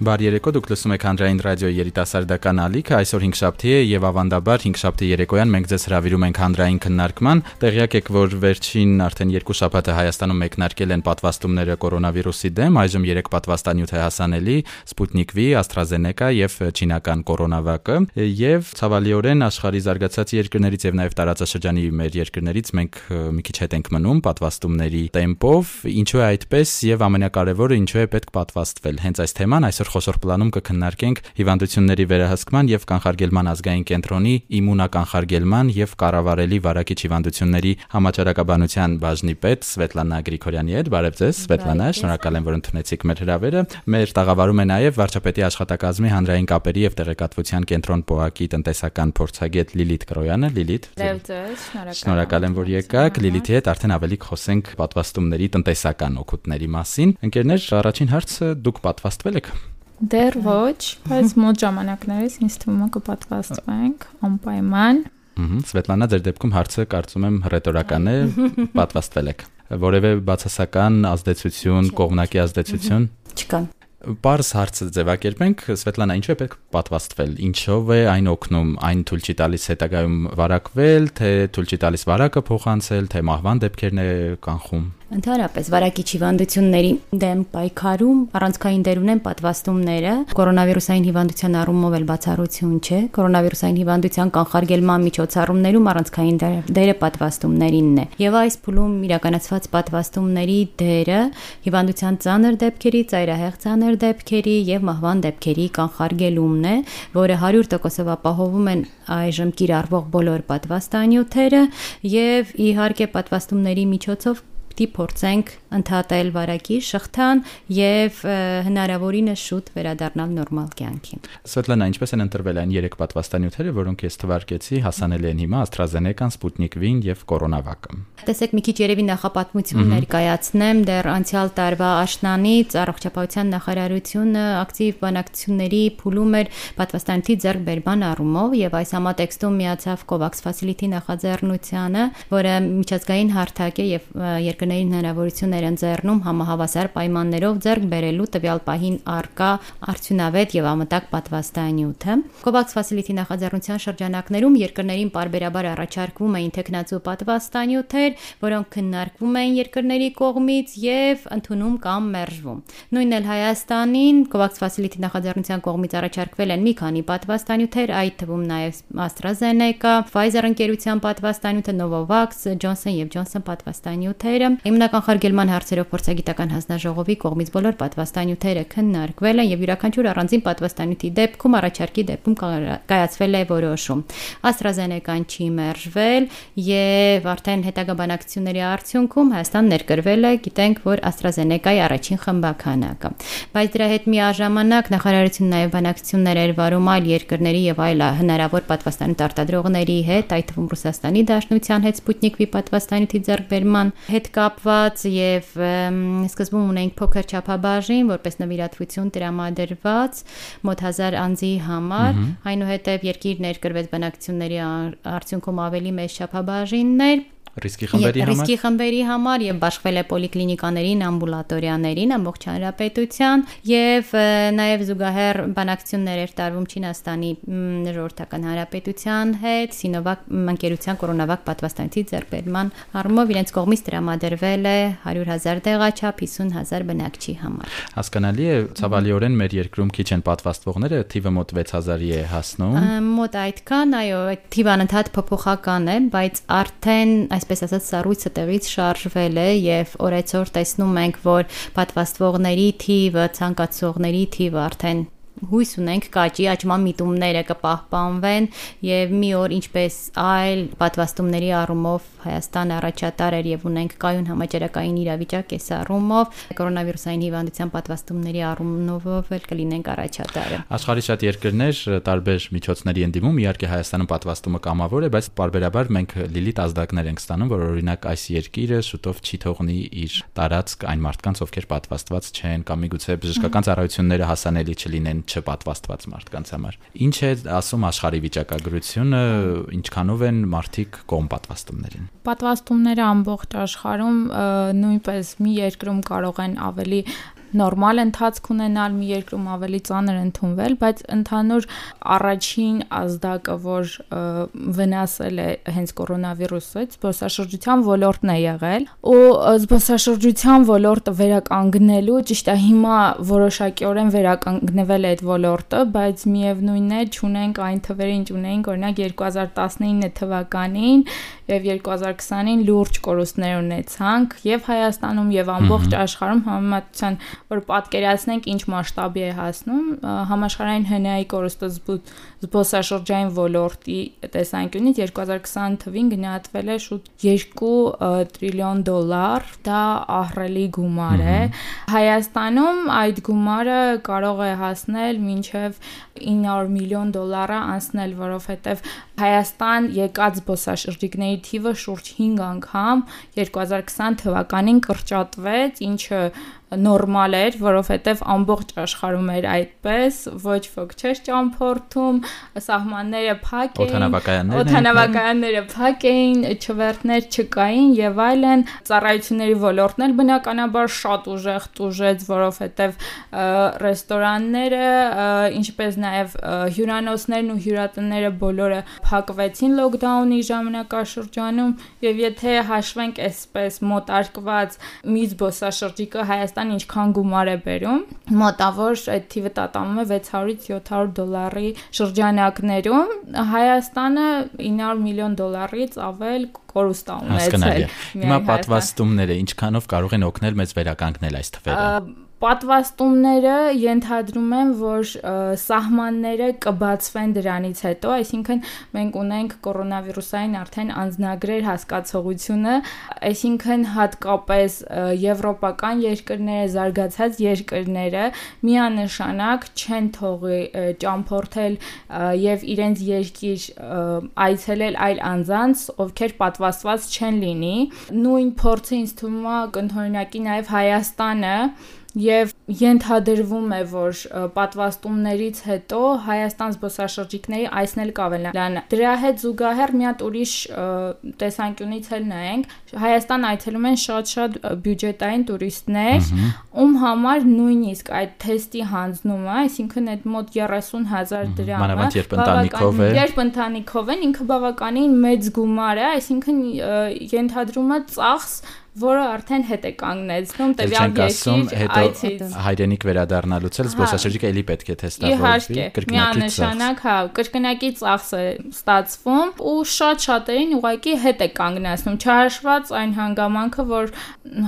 Բարի երեկո, դուք լսում եք Հանրային ռադիոյի երիտասարդական ալիքը։ Այսօր 5 շաբթի է եւ ավանդաբար 5 շաբթի երեկոյան մենք ձեզ հravirում ենք հանրային քննարկման։ Տեղյակ եք, որ վերջին արդեն 2 շաբաթը Հայաստանում մեկնարկել են պատվաստումները կորոնավիրուսի դեմ, այժմ 3 պատվաստանյութ է հասանելի՝ Sputnik V, AstraZeneca եւ չինական կորոնավակը, եւ ցավալիորեն աշխարհի զարգացած երկրներից եւ նաեւ տարածաշրջանի մեր երկրներից մենք մի քիչ հետ ենք մնում պատվաստումների տեմպով։ Ինչու է այդպես եւ ամենակարևորը ինչու է պետք պատվաստվել։ Հենց այս թեման այսօր խոշոր պլանում կքննարկենք հիվանդությունների վերահսկման եւ կանխարգելման ազգային կենտրոնի իմունականխարգելման եւ կառավարելի վարակիչ հիվանդությունների համաճարակաբանության բաժնի պետ Սվետլանա Գրիգորյանի հետ։ Բարև ձեզ, Սվետլանա, շնորհակալ եմ, որ ընդունեցիք մեր հրավերը։ Մեր տաղավարում է նաեւ վարչապետի աշխատակազմի հանրային կապերի եւ տեղեկատվության կենտրոն ՊՕԱԿ-ի տնտեսական փորձագետ Լիլիթ Կրոյանը։ Լիլիթ։ Բարև ձեզ, շնորհակալ։ Շնորհակալ եմ, որ եկաք։ Լիլիթի հետ արդեն ավելի խոսենք պատվաստումների տնտեսական օգուտների մասին։ Ընկերներ, առաջին հարցը դուք պատվաստվել եք Դեռ ոչ, բայց մոտ ժամանակներս ինձ թվում է կպատվաստվենք անպայման։ Ահա, Սվետլանա, ձեր դեպքում հարցը կարծում եմ ռետորական է, պատվաստվել եք։ Որևէ բացասական ազդեցություն, կողմնակի ազդեցություն չկան։ Պարզ հարցը ձևակերպենք, Սվետլանա, ինչու է պետք պատվաստվել։ Ինչով է այն օգնում, այն թույլ չի տալիս հետագայում վարակվել, թե թույլ չի տալիս վարակը փոխանցել, թե մահվան դեպքերն է կանխում։ Ընդհանրապես վարակիչ հիվանդությունների դեմ պայքարում առանցքային դեր ունեն պատվաստումները։ Կորոնավիրուսային հիվանդության առումով էլ բացառություն չէ։ Կորոնավիրուսային հիվանդության կանխարգելման միջոցառումներում առանցքային դերը պատվաստումներինն է։ Եվ այս փուլում իրականացված պատվաստումների դերը հիվանդության ծանր դեպքերի, ծայրահեղ ծանր դեպքերի եւ մահվան դեպքերի կանխարգելումն է, որը 100%-ով ապահովում են այժմ կիրառվող բոլոր պատվաստանյութերը եւ իհարկե պատվաստումների միջոցով պիտի փորձենք ընդհատել վարակի շղթան եւ հնարավորինս շուտ վերադառնալ նորմալ կյանքին։ Սվետլանա, ինչպես են ընտրվել այն 3 պատվաստանյութերը, որոնք ես թվարկեցի, հասանելի են հիմա AstraZeneca-ն, Sputnik V-ն եւ Coronavac-ը։ Տեսեք, մի քիչ երևի նախապատմություն ներկայացնեմ դեռ անցյալ տարվա աշնանից առողջապահության նախարարությունը ակտիվ բանակցությունների փուլում էր պատվաստանյութի ձեռքբերման առումով եւ այս համատեքստում միացավ COVAX Facility նախաձեռնությանը, որը միջազգային հարթակ է եւ երկրներին հնարավորություն էր ընձեռնում համահավասար պայմաններով ձեռք բերելու տվյալ պահին արկա արդյունավետ եւ ամտակ պատվաստանյութը։ COVAX Facility նախաձեռնության շրջանակներում երկրներին parberabar առաջարկվում էին տեխնացու պատվաստանյութեր, որոնք քննարկվում էին երկրների կողմից եւ ընդունում կամ մերժվում։ Նույնն էլ Հայաստանին COVAX Facility նախաձեռնության կողմից առաջարկվել են մի քանի պատվաստանյութեր, այդ թվում նաեւ AstraZeneca, Pfizer ընկերության պատվաստանյութը, Novavax, Johnson եւ Johnson պատվաստանյութերը։ Հիմնական խարգելման հարցերով փորձագիտական հանձնաժողովի կողմից բոլոր պատվաստանյութերը քննարկվել են եւ յուրաքանչյուր առանձին պատվաստանյութի դեպքում առաջարկի դեպքում կայացվել է որոշում։ AstraZeneca-ն չի մերժվել եւ արդեն հետագա բանակցությունների արդյունքում Հայաստան ներկրվել է, գիտենք, որ AstraZeneca-ի առաջին խմբականակը։ Բայց դրա հետ միաժամանակ նախարարությունն նաեւ բանակցություններ էր վարում այլ երկրների եւ այլ հնարավոր պատվաստանյութ արտադրողների հետ, այդ թվում Ռուսաստանի Դաշնության հետ Sputnik V պատվաստանյութի ձեռքբերման հետ կապված եւ սկզբում ունենք փոքր չափաբաժին, որպես նվիրատվություն տրամադրված մոտ 1000 անձի համար, այնուհետև երկիր ներկրվեց բնակցությունների արդյունքում ավելի մեծ չափաբաժիններ Ռիսկի խմբերի համար Ռիսկի խմբերի համար եւ բաշխվել է պոլիկլինիկաներին, ամբուլատորիաներին ամբողջ հանրապետության եւ նաեւ զուգահեռ բանակցություններ էր տարվում Չինաստանի ժողովրդական հանրապետության հետ Սինովակ ընկերության կորոնավակ պատվաստանցի ձեռբերման առումով իրենց կողմից տրամադրվել է 100.000 տեղաչափ 50.000 բնակչի համար։ Հասկանալի է, ցավալիորեն մեր երկրում քիչ են պատվաստվողները, թիվը մոտ 6000-ի է հասնում։ Մոտ այդքան, այո, այդ թիվը անընդհատ փոփոխական է, բայց արդեն այսպես ասած սառույցը տեղից շարժվել է եւ օրեցօր տեսնում ենք, որ պատվաստվողների թիվը, ցանկացողների թիվը արդեն հույս ունենք կաճի աճման միտումները կպահպանվեն եւ մի օր ինչպես այլ պատվաստումների առումով Հայաստանը առաջատար էր եւ ունենք կայուն համաճարակային իրավիճակ այս առումով կորոնավիրուսային հիվանդության պատվաստումների առումով էլ կլինենք առաջատարը։ Աշխարհի շատ երկրներ տարբեր միջոցների են դիմում, իհարկե Հայաստանում պատվաստումը կամավոր է, բայց բարբերաբար մենք լիլիտ ազդակներ ենք ստանում, որ օրինակ այս երկիրը շուտով չի թողնի իր տարածք այն մարդկանց, ովքեր պատվաստված չեն կամ միգուցե բժշկական ծառայությունները հասանելի չլինեն չպատվաստված մարդկանց համար։ Ինչ է ասում աշխարհի վիճակագրությունը, ինչքանով են մարդիկ կողմ պատվաստումներին։ Պատվաստումները ամբողջ աշխարհում նույնպես մի երկրում կարող են ավելի նորմալ ընթացք ունենալ, մի երկրում ավելի ծանր ընդունվել, բայց ընդհանուր առաջին ազդակը, որ վնասել է հենց կորոնավիրուսը, զբոսաշրջության ոլորտն է եղել, ու զբոսաշրջության ոլորտը վերականգնելու, ճիշտ է, հիմա որոշակիորեն վերականգնվել է այդ ոլորտը, բայց միևնույնն է, ճունենք այն թվերը, ինչ ունեինք, օրինակ 2019 թվականին եւ 2020-ին լուրջ կորուստներ ունեցանք եւ Հայաստանում եւ ամբողջ աշխարհում համեմատության որ պատկերացնենք ինչ մասշտաբի է հասնում համաշխարհային հնայի կորուստը զբոսաշրջային ոլորտի տեսանկյունից 2020 թվին գնահատվել է շուտ 2 տրիլիոն դոլար, դա ահռելի գումար է։ Հայաստանում այդ գումարը կարող է հասնել մինչև 900 միլիոն դոլարը անցնել, որովհետև Հայաստան եկած զբոսաշրջիկների թիվը շուրջ 5 անգամ 2020 թվականին կրճատվեց, ինչը նորմալ էր, որովհետև ամբողջ աշխարհում էր այդպես, ոչ ոք չէր ճամփորդում, սահմանները փակ էին, օթանավակայանները օթանավակայանները փակ էին, չվերթներ չկային եւ այլն, ծառայությունների ոլորտն էլ բնականաբար շատ ուժեղ տուժեց, որովհետև ռեստորանները, ինչպես նաեւ հյուրանոցներն ու հյուրատները բոլորը փակվեցին լոկդաունի ժամանակաշրջանում եւ եթե հաշվենք այսպես մոտարկված մի զբոսաշրջիկը Հայաստան Հայաստան ինչքան գումար է բերում, մոտավոր այդ թիվը տատանում է 600-ից 700 դոլարի շրջանակներում, Հայաստանը 900 միլիոն դոլարից ավել կորուստ ունեցել։ Հիմա պատվաստումները ինչքանով կարող են օգնել մեզ վերականգնել այս թվերը պատվաստումները ենթադրում են, որ սահմանները կբացվեն դրանից հետո, այսինքն մենք ունենք կորոնավիրուսային արդեն անձնագրեր հասկացողությունը, այսինքն հատկապես եվրոպական երկրները, զարգացած երկրները միանշանակ չեն թողի ճամփորդել եւ իրենց երկիր այցելել այլ անձանց, ովքեր պատվաստված չեն լինի։ Նույն փորձը ինձ թվում է կընդօրինակի նաեւ Հայաստանը եւ ենթադրվում է, որ պատվաստումներից հետո Հայաստան զբոսաշրջիկների այսնել կավելան։ Դրա հետ զուգահեռ մի հատ ուրիշ տեսանկյունից էլ նայենք, Հայաստան այցելում են շատ-շատ բյուջետային տուրիստներ, ում համար նույնիսկ այդ թեստի հանձնումը, այսինքն այդ մոտ 30000 դրամը, մանավանդ երբ ընտանիքով է, երբ ընտանիքով են, ինքը բավականին մեծ գումար է, այսինքն ենթադրումը ծախս որը արդեն հետ է կանգնեցնում տվյալ երկիր այցից հայրենիք վերադառնալուց էլ զբոսաշրջիկը էլի պետք է թեստավորվի կրկնակի ծախս հա կրկնակի ծախս է ստացվում ու շատ շատերին ուղղակի հետ է կանգնեցնում չհաշված այն հանգամանքը որ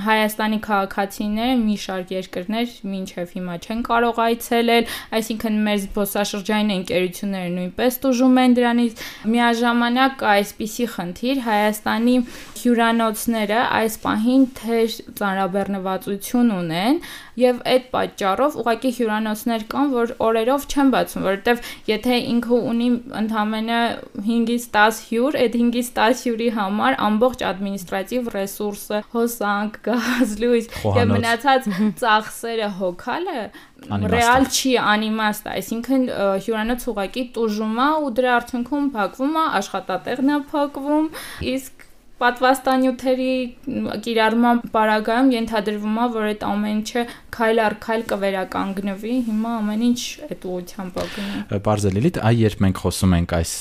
Հայաստանի քաղաքացիները մի շարք երկրներ մինչև հիմա չեն կարող այցելել այսինքն մեր զբոսաշրջային ընկերությունները նույնպես դժում են դրանից միաժամանակ այսպիսի խնդիր Հայաստանի հյուրանոցները այս պահին թեր ծանրաբեռնվածություն ունեն եւ այդ պատճառով ուղղակի հյուրանոցներ կան, որ օրերով չեն բացում, որովհետեւ եթե ինքը ունի ընդամենը 5-ից 10 հյուր, այդ 5-ից 10 հյուրի համար ամբողջ ադմինիստրատիվ ռեսուրսը, հոսանք, գազ, լույս եւ մնացած ծախսերը հոգալը ռեալ չի անիմաստ, այսինքն հյուրանոց ուղակի տուժում է ու դրա արդյունքում փակվում է, աշխատատեղն է փակվում, իսկ պատվաստանյութերի կիրառման պարագայում ենթադրվում է, որ այդ ամեն ինչը քայլ առ քայլ կվերականգնվի, հիմա ամեն ինչ այդ ուղությամբ է գնում։ Պարզ է Լիլիթ, այ երբ մենք խոսում ենք այս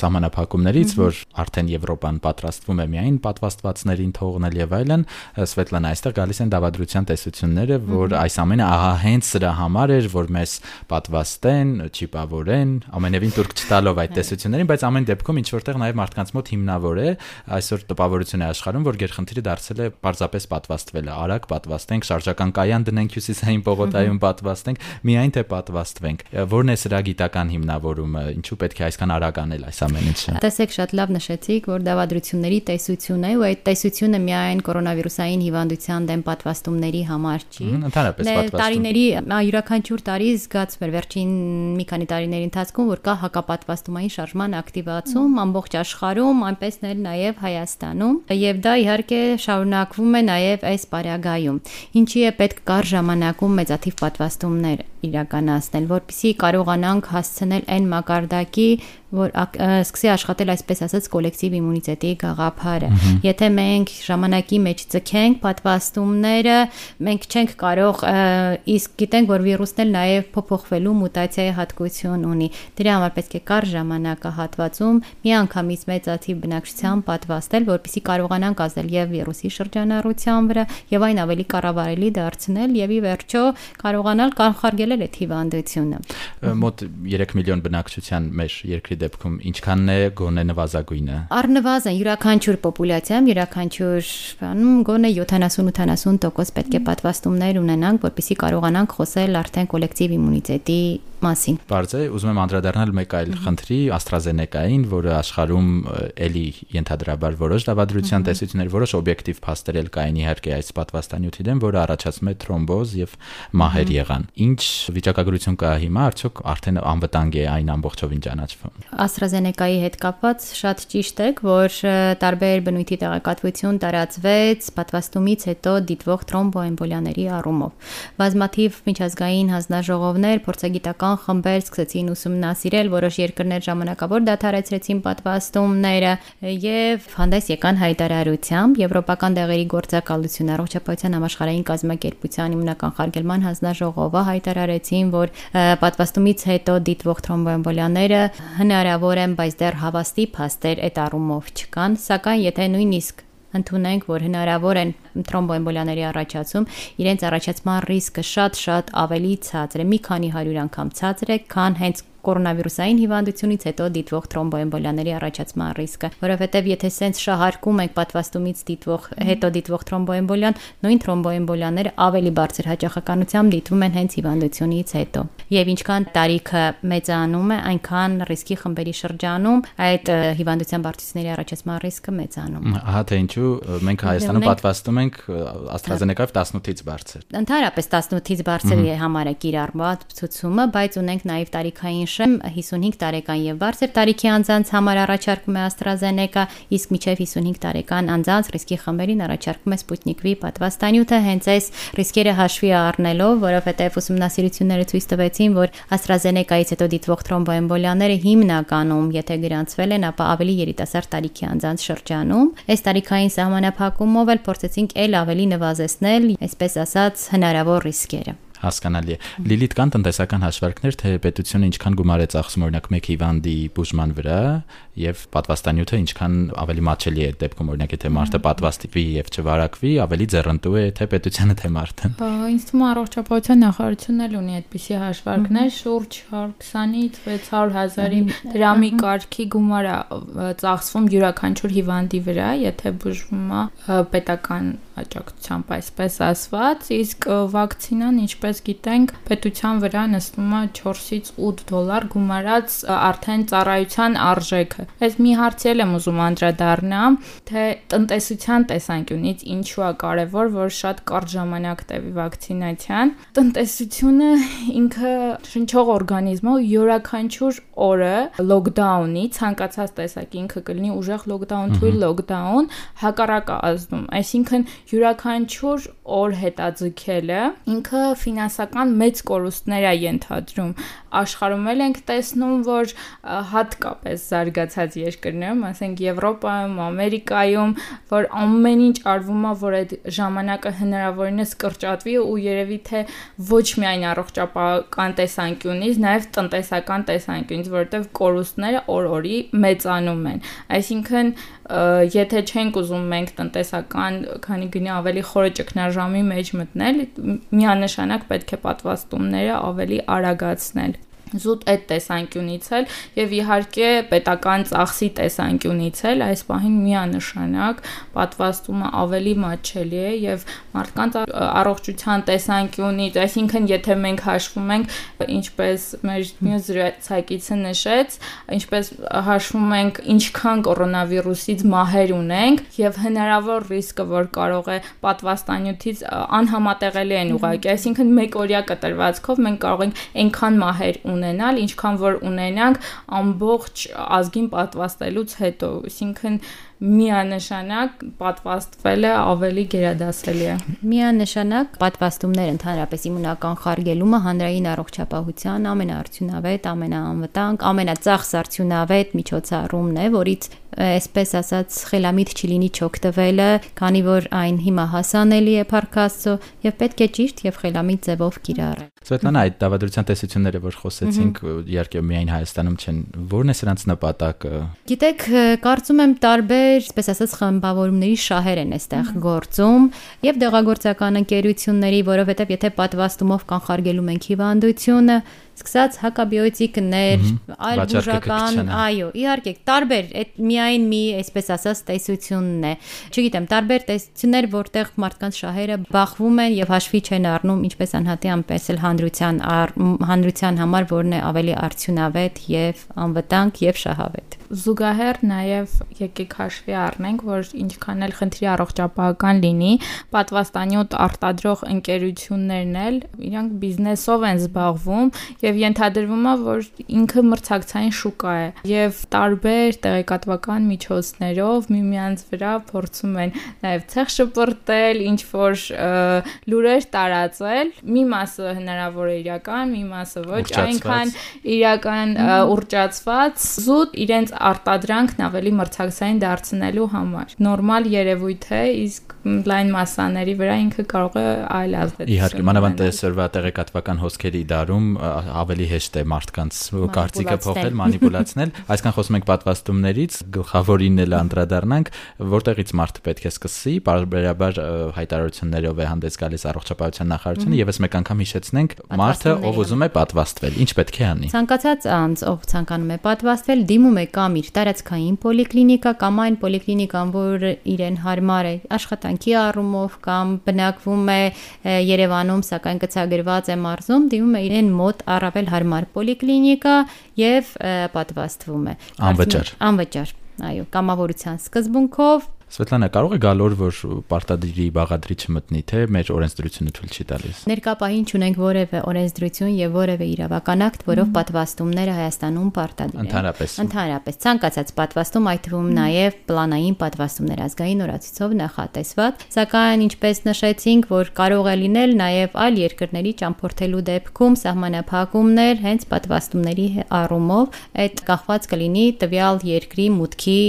համանախապակումներից, որ արդեն Եվրոպան պատրաստվում է միայն պատվաստվածներին թողնել եւ այլն, Սվետլան այստեղ գալիս են դավադրության տեսությունները, որ այս ամենը ահա հենց սրա համար էր, որ մեզ պատվաստեն, չիպավորեն, ամենևին դուրք չտալով այդ հա։ տեսություններին, բայց ամեն դեպքում ինչ որտեղ նաեւ մարդկանց մոտ հիմնավոր է այսօր տպավ տպավորություն է աշխարհում, որ գերխնդիրը դարձել է պարզապես պատվաստվելը, արագ պատվաստենք, շարժական կայան դնենք հյուսիսային պողոտայում պատվաստենք, միայն թե պատվաստվենք։ Որն է սրա գիտական հիմնավորումը, ինչու պետք է այսքան արագ անել այս ամեն ինչը։ Տեսեք, շատ լավ նշեցիք, որ դավադրությունների տեսություն է, ու այդ տեսությունը միայն կորոնավիրուսային հիվանդության դեմ պատվաստումների համար չի։ Ընդհանրապես պատվաստում։ Տարիների յուրաքանչյուր տարի զգացվում էր վերջին մի քանի տարիների ընթացքում, որ կա հակապատվաստումային շարժման ակտիվացում ամբողջ աշխարհում, այնպես նել նաև Հայաստանում, եւ դա իհարկե շարունակվում է նաև այս պարագայում։ Ինչի է պետք կար ժամանակում մեծաթիվ պատվաստումներ իրականացնել, որpիսի կարողանանք հասցնել այն մակարդակի, որ սկսի աշխատել այսպես ասած կոլեկտիվ իմունիտետի գաղափարը։ Եթե մենք ժամանակի մեջ ցկենք պատվաստումները, մենք չենք կարող իսկ գիտենք, որ վիրուսն էլ նաև փոփոխվելու մուտացիայի հատկություն ունի։ Դրա համար պետք է կար ժամանակահատվածում միանգամից մեծաթիվ բնակչության պատվաստել, որpիսի կարողանանք ազդել եւ վիրուսի շրջանառության վրա եւ այն ավելի կառավարելի դարձնել եւ ի վերջո կարողանալ կանխարգելել այդ հիվանդությունը։ Մոտ 3 միլիոն բնակչության մեր երկրի դեպքում ինչքանն է գոնե նվազագույնը։ Առնվազն յուրաքանչյուր պոպուլյացիայում յուրաքանչյուր բանում գոնե 70-80% պետք է պատվաստումներ ունենանք, որպեսզի կարողանանք խոսել արդեն կոլեկտիվ իմունիտետի մասին։ Բարձ է, ուզում եմ անդրադառնալ մեկ այլ խնդրի, AstraZeneca-ին, որը աշխարհում էլի ենթադրաբար որոշ դավադրության տեսություններ, որոշ օբյեկտիվ փաստեր էլ կային իհարկե այս պատվաստանյութի դեմ, որը առաջացնում է թրոմբոզ եւ մահեր եղան։ Ինչ վիճակագրություն կա հիմա, արդյոք արդեն անվտանգ է այն ամբողջովին ճանաչվում։ AstraZeneca-ի հետ կապված շատ ճիշտ է, որ տարբեր բնույթի տեղեկատվություն տարածվեց պատվաստումից հետո դիտվող թրոմբոեմբոլիաների առումով։ Բազմաթիվ միջազգային հանձնաժողովներ փորձագիտական խմբեր սկսեցին ուսումնասիրել, որոշ երկրներ ժամանակավոր դադարեցրեցին պատվաստումները եւ հանդես եկան հայտարարությամբ Եվրոպական դեղերի գործակալություն առողջապահության համաշխարհային կազմակերպության իմունականխարգելման հանձնաժողովը հայտարարեցին, որ պատվաստումից հետո դիտվող թրոմբոեմբոլիաները հնարավոր են, բայց դեռ հավաստի փաստեր այդ առումով չկան, սակայն եթե նույնիսկ ընդունենք, որ հնարավոր են թրոմբոեմբոլիաների առաջացում, իրենց առաջացման ռիսկը շատ-շատ ավելի ցածր է, մի քանի 100 անգամ ցածր է, քան հենց կորոնավիրուսային հիվանդությունից հետո դիտվող թրոմբոեմբոլիաների առաջացման ռիսկը, որովհետև եթե սենց շահարկում ենք պատվաստումից դիտվող հետո դիտվող թրոմբոեմբոլիան, նույն թրոմբոեմբոլիաները ավելի բարձր հաճախականությամբ դիտվում են հենց հիվանդությունից հետո։ Եվ ինչքան տարիքը մեծանում է, այնքան ռիսկի խմբերի շրջանում այդ հիվանդության բարձրացների առաջացման ռիսկը մեծանում Ահա թե ինչու մենք Հայաստանում պատվաստում ենք AstraZeneca-ով 18-ից բարձր։ Ընդհանրապես 18-ից բարձր է համարեք իրարմատ ցուցումը, բայց ունենք նաև տարիքային նշեմ 55 տարեկան եւ բարձր տարիքի անձանց համար առաջարկում է AstraZeneca, իսկ միջև 55 տարեկան անձանց ռիսկի խմբերին առաջարկում է Sputnik V պատվաստանյութը հենց այս ռիսկերը հաշվի առնելով, որովհետեւ ուսումնասիրությունները ցույց տվեցին, որ AstraZeneca-ից հետո դիտվող թրոմբոեմբոլիաները հիմնականում, եթե գրանցվել են, ապա ավելի երիտասարդ տարիքի անձանց շրջանում, այս տարիքային սահմանափակումով էլ փորձեցինք ել ավելի նվազեցնել, այսպես ասած, հնարավոր ռիսկերը հասկանալի է։ Լիլիթ կան տնտեսական հաշվարկներ, թե պետությունը ինչքան գումար է ծախսում օրինակ մեկ հիվանդի բուժման վրա եւ պատվաստանյութը ինչքան ավելի մաչելի է դեպքում օրինակ եթե մարդը պատվաստվի եւ չվարակվի, ավելի ձեռնտու է թե պետությանը թե մարդը։ Ինձ թվում է առողջապահության նախարարությունն էլ ունի այդպիսի հաշվարկներ, շուրջ 120-ից 600 հազարի դրամի կարգի գումար է ծախսվում յուրաքանչյուր հիվանդի վրա, եթե բուժվում է պետական աջակցությամբ այսպես ասված, իսկ վակցինան ինչպես ինչպես գիտենք, պետության վրա նստում է 4-ից 8 դոլար գումարած արդեն ծառայության արժեքը։ Այս մի հարցի եմ ուզում անդրադառնամ, թե տնտեսության տեսանկյունից ինչու է կարևոր, որ շատ կարճ ժամանակ տևի վակցինացիան։ Տնտեսությունը ինքը շնչող օրգանիզմ է, յուրաքանչյուր օրը լոկդաունի ցանկացած տեսակ ինքը կլինի ուժեղ լոկդաուն, թույլ լոկդաուն, հակառակը ազդում։ Այսինքն յուրաքանչյուր օր հետաձգելը ինքը ֆինանսական մեծ կորուստներ է ենթադրում։ Աշխարհում էլ ենք տեսնում, որ հատկապես զարգացած երկրներում, ասենք Եվրոպայում, Ամերիկայում, որ ամեն ինչ արվում է, որ այդ ժամանակը հնարավորինս կրճատվի ու երևի թե ոչ միայն առողջապահական տեսանկյունից, նաև տնտեսական տեսանկյունից, որովհետև կորուստները օր-օրի մեծանում են։ Այսինքն եթե չենք ուզում մենք տնտեսական քանի գնի ավելի խորը ճգնաժամի մեջ մտնել, միանշանակ պետք է պատվաստումները ավելի արագացնել զուտ այդ տեսանկյունից էլ եւ իհարկե պետական ծախսի տեսանկյունից էլ այս պահին միանշանակ պատվաստումը ավելի մատչելի է եւ մարդկանց առողջության տեսանկյունից, այսինքն եթե մենք հաշվում ենք ինչպես մեր մյուս զրուցակիցը նշեց, ինչպես հաշվում ենք ինչքան կորոնավիրուսից մահեր ունենք եւ հնարավոր ռիսկը, որ կարող է պատվաստանյութից անհամատեղելի են ուղղակի, այսինքն մեկ օրյա կտրվածքով մենք կարող ենք այնքան մահեր ունենալ ունենալ, ինչքան որ ունենանք ամբողջ ազգին պատվաստելուց հետո, այսինքն միանշանակ պատվաստվելը ավելի գերադասելի է։ Միանշանակ պատվաստումներ ընդհանրապես իմունական խարգելումը հանրային առողջապահության ամենաարդյունավետ, ամենաանվտանգ, ամենածախս արդյունավետ միջոցառումն է, որից այսպես ասած խելամիտ չլինի չօգտվելը, քանի որ այն հիմա հասանելի է Փարքաստո եւ պետք է ճիշտ եւ խելամիտ ձևով կիրառել։ Սվետլանա, այդ դավադրության տեսությունները, որ խոսեցինք, իհարկե միայն Հայաստանում չեն, ո՞րն է սրանց նպատակը։ Գիտեք, կարծում եմ տարբեր, այսպես ասած, խմբավորումների շահեր են այստեղ գործում եւ դեղագործական ընկերությունների, որովհետեւ եթե պատվաստումով կանխարգելում ենք հիվանդությունը, սկսած հակաբիոտիկներ, այլ բուժական, այո, իհարկե, տարբեր, այդ միայն մի, այսպես ասած, տեսությունն է։ Չգիտեմ, տարբեր տեսություններ, որտեղ մարդկանց շահերը բախվում են եւ հաշվի չեն առնում ինչպես անհատի, այնպես էլ հանրության հանրության համար, որն է ավելի արդյունավետ եւ անվտանգ եւ շահավետ զուգահեռ նաև եկեք հաշվի առնենք, որ ինչքան էլ խնդրի առողջապահական լինի, պատվաստանյութ արտադրող ընկերություններն էլ իրանք բիզնեսով են զբաղվում եւ ենթադրվում է, որ ինքը մրցակցային շուկա է եւ տարբեր տեղեկատվական միջոցներով միմյանց վրա փորձում են նաև ցեղ շպրտել, ինչ որ լուրեր տարածել։ Մի մասը հնարավոր է իրական, մի մասը ոչ, այնքան իրական ուռճացված զուտ իրենց արտադրանքն ավելի մրցակցային դարձնելու համար։ Նորմալ երևույթ է, իսկ լայն մասաների վրա ինքը կարող է այլ ազդեցություն։ Իհարկե, մանավանդ այսօրվա տեղեկատվական հոսքերի դարում ավելի հեշտ է մարդկանց կարծիքը փոխել, մանիպուլացնել, այսքան խոսում ենք պատվաստումներից, գլխավորին էլ անդրադառնանք, որտեղից մարդը պետք է սկսի, բարբերաբար հայտարարություններով է հանդես գալիս առողջապահության նախարարությունը եւ ես մեկ անգամ հիշեցնենք, մարդը ով ուզում է պատվաստվել, ինչ պետք է անի։ Ցանկացած անձ, ով ցանկանում է պատվաստվել, դիմում է կամ իր տարածքային պոլիկլինիկա կամ այն պոլիկլինիկան, որ իրեն հարմար է աշխատանքի առումով կամ բնակվում է Երևանում, սակայն գծագրված է մարզում, դիմում է իրեն մոտ առավել հարմար պոլիկլինիկա եւ պատվաստվում է։ Անվճար։ Անվճար այո, կամավորության սկզբունքով Սվետլանա, կարող է գալ օր, որ պարտադիրի բաղադրի չմտնի, թե մեր օրենսդրությունը թույլ չի տալիս։ Ներկապահին չունենք որևէ օրենսդրություն եւ որևէ իրավական ակտ, որով պատվաստումները Հայաստանում պարտադիր են։ Ընդհանրապես։ Ընդհանրապես, ցանկացած պատվաստում, այդ թվում նաեւ պլանային պատվաստումներ ազգային օրացույցով նախատեսված, սակայն ինչպես նշեցինք, որ կարող է լինել նաեւ այլ երկրների ճամփորդելու դեպքում սահմանափակումներ հենց պատվաստումների առումով, այդ կախված կլինի տվյալ երկրի մուտքի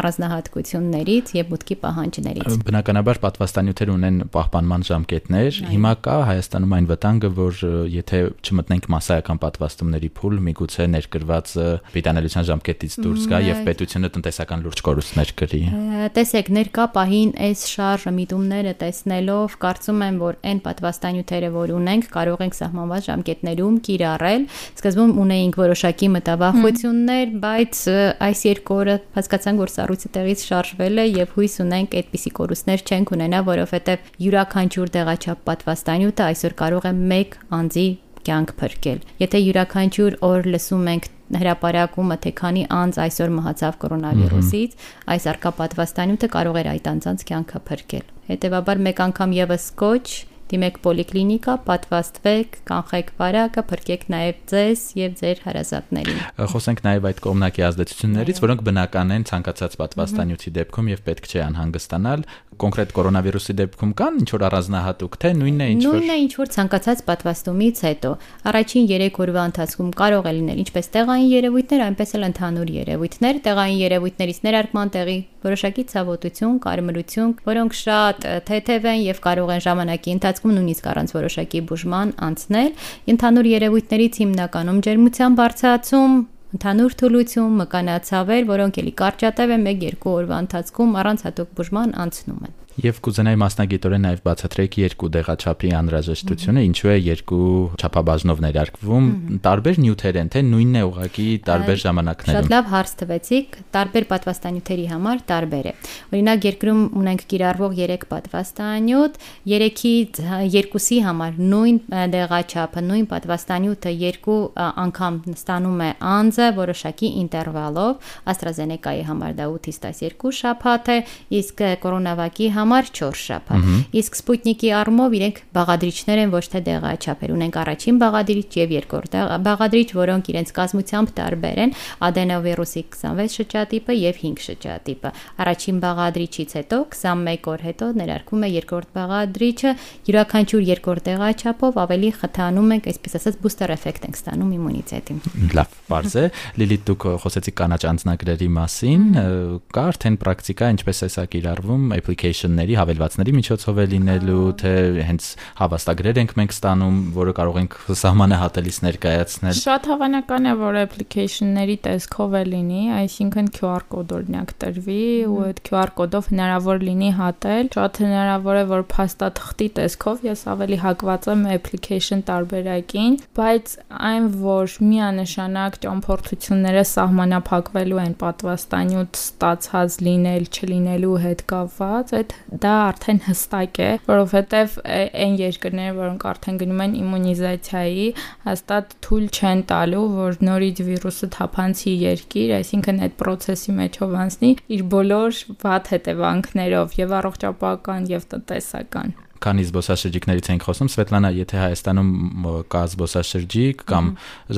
առանձնահատկություններից եւ մուտքի պահանջներից։ Բնականաբար պատվաստանյութեր ունեն պահպանման ժամկետներ։ Հիմա կա Հայաստանում այն վտանգը, որ եթե չմտնենք massայական պատվաստումների փուլ, միգուցե ներկրված պիտանելիության ժամկետից դուրս գա եւ պետությունը տնտեսական լուրջ կորուստներ կրի։ Տեսեք, ներկա պահին այս շարժը միտումները տեսնելով կարծում եմ, որ այն պատվաստանյութերը, որ ունենք, կարող ենք սահմանված ժամկետներում կիրառել։ Սկզբում ունեինք որոշակի մտավախություններ, բայց այս երկու օրը հասկացանք, որ սառույցը տեղից շարժվել է եւ եւ հույս ունենք այդպիսի կորուստներ չենք ունենա, որովհետեւ յուրաքանչյուր տեղաչափ պատվաստանյութը այսօր կարող է մեկ անձի կյանք փրկել։ Եթե յուրաքանչյուր օր լսում ենք հրաապարակումը, թե քանի անձ այսօր մահացավ կորոնավիրուսից, այս արկա պատվաստանյութը կարող էր այդ անձանց կյանքը փրկել։ Հետևաբար մեկ անգամ եւս կոչ դիմեք պոլիկլինիկա, պատվաստվեք, կանխեք վարակը, փրկեք նաև ձեզ եւ ձեր հարազատներին։ Խոսենք նաև այդ կողմնակի ազդեցություններից, որոնք բնական են ցանկացած պատվաստանյութի դեպքում եւ պետք չէ անհանգստանալ։ Կոնկրետ կորոնավիրուսի դեպքում կան ինչ որ առանձնահատուկ թե նույնն է ինչ որ Նույնն է ինչ որ ցանկացած պատվաստումից հետո առաջին 3 օրվա ընթացքում կարող է լինել ինչպես տեղային երևույթներ, այնպես էլ ընդհանուր երևույթներ, տեղային երևույթներից ներարկման տեղի որոշակի ցավոտություն, կարմրություն, որոնք շատ թեթև են եւ կարող են ժամանակի ընթացքում նույնիսկ առանց որոշակի բուժման անցնել։ Ընդհանուր երևույթներից հիմնականում ջերմության բարձրացում, ընդհանուր թուլություն, մկանացավեր, որոնք էլի կարճատև են 1-2 օրվա ընթացքում առանց հատուկ բուժման անցնում են։ Եվ կուզենայի մասնագիտորեն նաև բացատրեք երկու դեղաչափի անհրաժեշտությունը, ինչու է երկու չափաբաժնով ներարկվում, տարբեր նյութեր են, թե նույնն է ուղղակի տարբեր ժամանակներում։ Շատ լավ հարց տվեցիք, տարբեր պատվաստանյութերի համար տարբեր է։ Օրինակ երկրում ունենք կիրառվող 3 պատվաստանյութ, 3-ից 2-ի համար նույն դեղաչափը, նույն պատվաստանյութը երկու անգամ ստանում է անձը որոշակի ինտերվալով, AstraZeneca-ի համար դա 8-ից 12 շաբաթ է, իսկ կորոնավակի համար 4 շաբաթ։ Իսկ Sputnik-ի առումով իրենք բաղադրիչներ են ոչ թե դեղաչափեր, ունենք առաջին բաղադրիչ եւ երկրորդ բաղադրիչ, որոնք իրենց կազմությամբ տարբեր են, adenovirus-ի 26 շրջատիպը եւ 5 շրջատիպը։ Առաջին բաղադրիչից հետո 21 օր հետո ներարկվում է երկրորդ բաղադրիչը, յուրաքանչյուր երկրորդ դեղաչափով ավելի խթանում ենք, այսպես ասած, booster effect ենք ստանում իմունիտետին։ Լավ, բարձ է։ Լիլիթ դուք խոսեցիք կանաչ անձնագրերի մասին, կա արդեն պրակտիկա, ինչպես է սա կիրառվում application-ների, հավելվածների միջոցով է լինելու, թե հենց հավաստագրեր ենք մենք ստանում, որը կարող ենք սահմանահատելիս ներկայացնել։ Շատ հավանական է, որ application-ների տեսքով է լինի, այսինքն QR կոդ օրինակ տրվի ու այդ QR կոդով հնարավոր լինի հատել։ Շատ հնարավոր է, որ փաստաթղթի տեսքով ես ավելի հակված եմ application տարբերակին, բայց այն, որ միանշանակ ճամփորդությունները սահմանափակվելու են պատվաստանյութ ստացած լինել, չլինելու հետ կապված, այդ դա արդեն հստակ է, որովհետև այն երկրները, որոնք արդեն գնում են իմունիզացիայի, հաստատ թույլ չեն տալու, որ նորից վիրուսը թափանցի երկիր, այսինքն այդ process-ի մեջով անցնի իր բոլոր վատ հետևանքներով եւ առողջապահական եւ տնտեսական քանի զբոսաշրջիկներից ենք խոսում, Սվետլանա, եթե Հայաստանում կա զբոսաշրջիկ կամ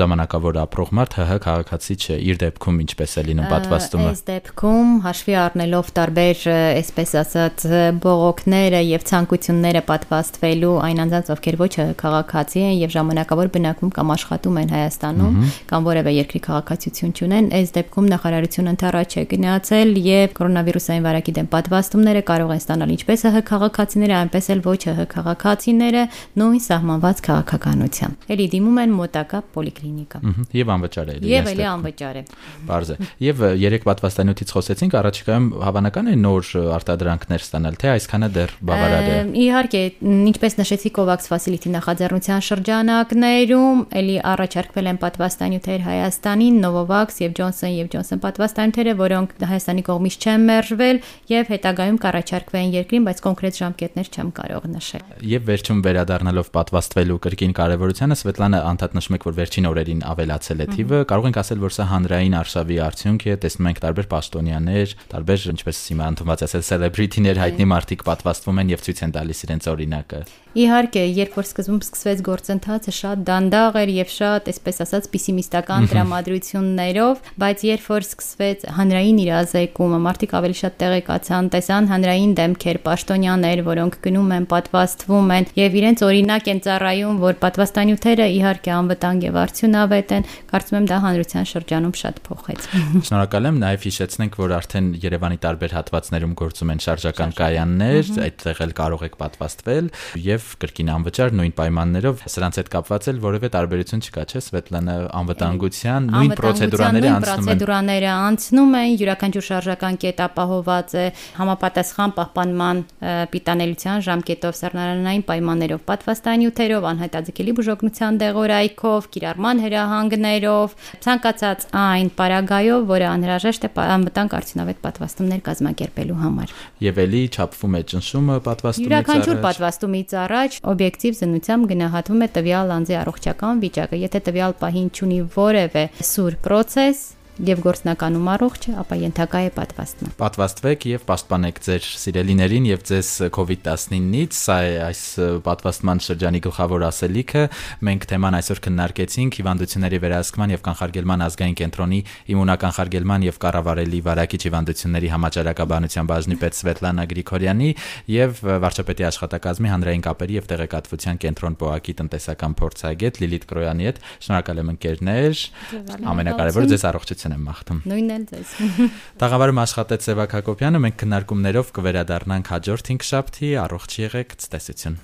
ժամանակավոր ապրող մարդ, ՀՀ քաղաքացի չէ, իր դեպքում ինչպես է լինում պատվաստումը։ Այս դեպքում հաշվի առնելով տարբեր, այսպես ասած, բողոքները եւ ցանկությունները պատվաստվելու այն անձանց, ովքեր ոչ քաղաքացի են եւ ժամանակավոր բնակվում կամ աշխատում են Հայաստանում կամ որևէ երկրի քաղաքացիություն չունեն, այս դեպքում նախարարությունը ընթառաջ է գնացել եւ կորոնավիրուսային վարակի դեմ պատվաստումները կարող են ստանալ ինչպես ՀՀ քաղաքացիները, այնպես էլ ոչ ՀՀ քաղաքացիները նույն սահմանված քաղաքականությամբ։ Էլի դիմում են մոտակա պոլիկլինիկա։ Եվ անվճար է։ Եվ էլի անվճար է։ Բարձ է։ Եվ երեք պատվաստանյութից խոսեցինք, առաջիկայում հավանական է նոր արտադրանքներ ստանալ, թե այսքանը դեռ բավարար է։ Իհարկե, ինչպես նշեցի COVAX facility նախաձեռնության շրջանակներում, էլի առաջարկվել են պատվաստանյութեր Հայաստանին, Novavax եւ Johnson եւ Johnson պատվաստանյութերը, որոնք Հայաստանի կողմից չեն մերժվել եւ հետագայում կառաջարկվեն երկրին, բայց կոնկրետ ժամկետներ չեմ կարող կարող նշել։ Եվ վերջում վերադառնալով պատվաստվելու կրկին կարևորությանը Սվետլանը անդադ նշում եք, որ վերջին օրերին ավելացել է թիվը, կարող ենք ասել, որ սա հանրային արշավի արդյունք է, տեսնում ենք տարբեր պաշտոնյաներ, տարբեր, ինչպես հիմա ընդունված ասել, սելեբրիթիներ հայտնի մարդիկ պատվաստվում են եւ ցույց են տալիս իրենց օրինակը։ Իհարկե, երբ որ սկզբում սկսվեց գործընթացը, շատ դանդաղ էր եւ շատ, այսպես ասած, պեսիմիստական տրամադրություններով, բայց երբ որ սկսվեց հանրային իրազեկումը, մարդիկ ավելի շատ տեղեկացան, տեսան հանրային դեմքեր, պաշտոնյաներ, որոնք գնում են, պատվաստվում են եւ իրենց օրինակ են ծառայում, որ պատվաստանյութերը իհարկե անվտանգ եւ արդյունավետ են, կարծում եմ դա հանրության շրջանում շատ փոխեց։ Շնորհակալ եմ, նաեւ հիշեցնենք, որ արդեն Երևանի տարբեր հատվածներում գործում են շարժական կայաններ, այդտեղ էլ կարող եք պատվաստվել եւ կրկին անվճար նույն պայմաններով սրանց հետ կապված էլ որևէ տարբերություն չկա, չէ՞, Սվետլանա, անվտանգության նույն պրոցեդուրաները անցնում են։ Պրոցեդուրաները անցնում են, յուրաքանչյուր շարժական կետ ապահոված է համապատասխան պահպանման պիտանելիության ժամկետով, սառնարանային պայմաններով, պատվաստանյութերով, անհետաձգելի բուժօգնության դեղորայքով, կիրառման հրահանգներով, ցանկացած այն պարագայով, որը անհրաժեշտ է անվտանգ արդյունավետ պատվաստումներ կազմակերպելու համար։ Եվ ելի չափվում է ճնշումը պատվաստումից առաջ։ Յուրաքանչյուր պատվաստումից առաջ օբյեկտիվ զննությամբ գնահատվում է տվյալ անձի առողջական վիճակը։ Եթե տվյալ պահին ունի որևէ սուր process, եւ գործնականում առողջ է, ապա ենթակա է պատվաստման։ Պատվաստվեք եւ պաշտպանեք ձեր սիրելիներին եւ ձեզ COVID-19-ից, սա է այս պատվաստման շրջանի գլխավոր ասելիքը։ Մենք թեման այսօր քննարկեցինք հիվանդությունների վերահսկման եւ կանխարգելման ազգային կենտրոնի իմունականխարգելման եւ կառավարելի վարակիչ հիվանդությունների համաճարակաբանության բաժնի պետ Սվետլանա Գրիգորյանի եւ վարչապետի աշխատակազմի հանրային կապերի եւ տեղեկատվության կենտրոն ՊՕԱԿ-ի տնտեսական փորձագետ Լիլիթ Կրոյանի հետ։ Շնորհակալ եմ ընկերներ։ Ամենակարևորը ձեզ առողջություն ողջույն եմ մաղթում։ Նույնն էլ ձեզ։ Տաղավարում աշխատեց Սևակ Հակոբյանը, մենք քննարկումներով կվերադառնանք հաջորդ 5 շաբթի, առողջ եղեք, ցտեսություն։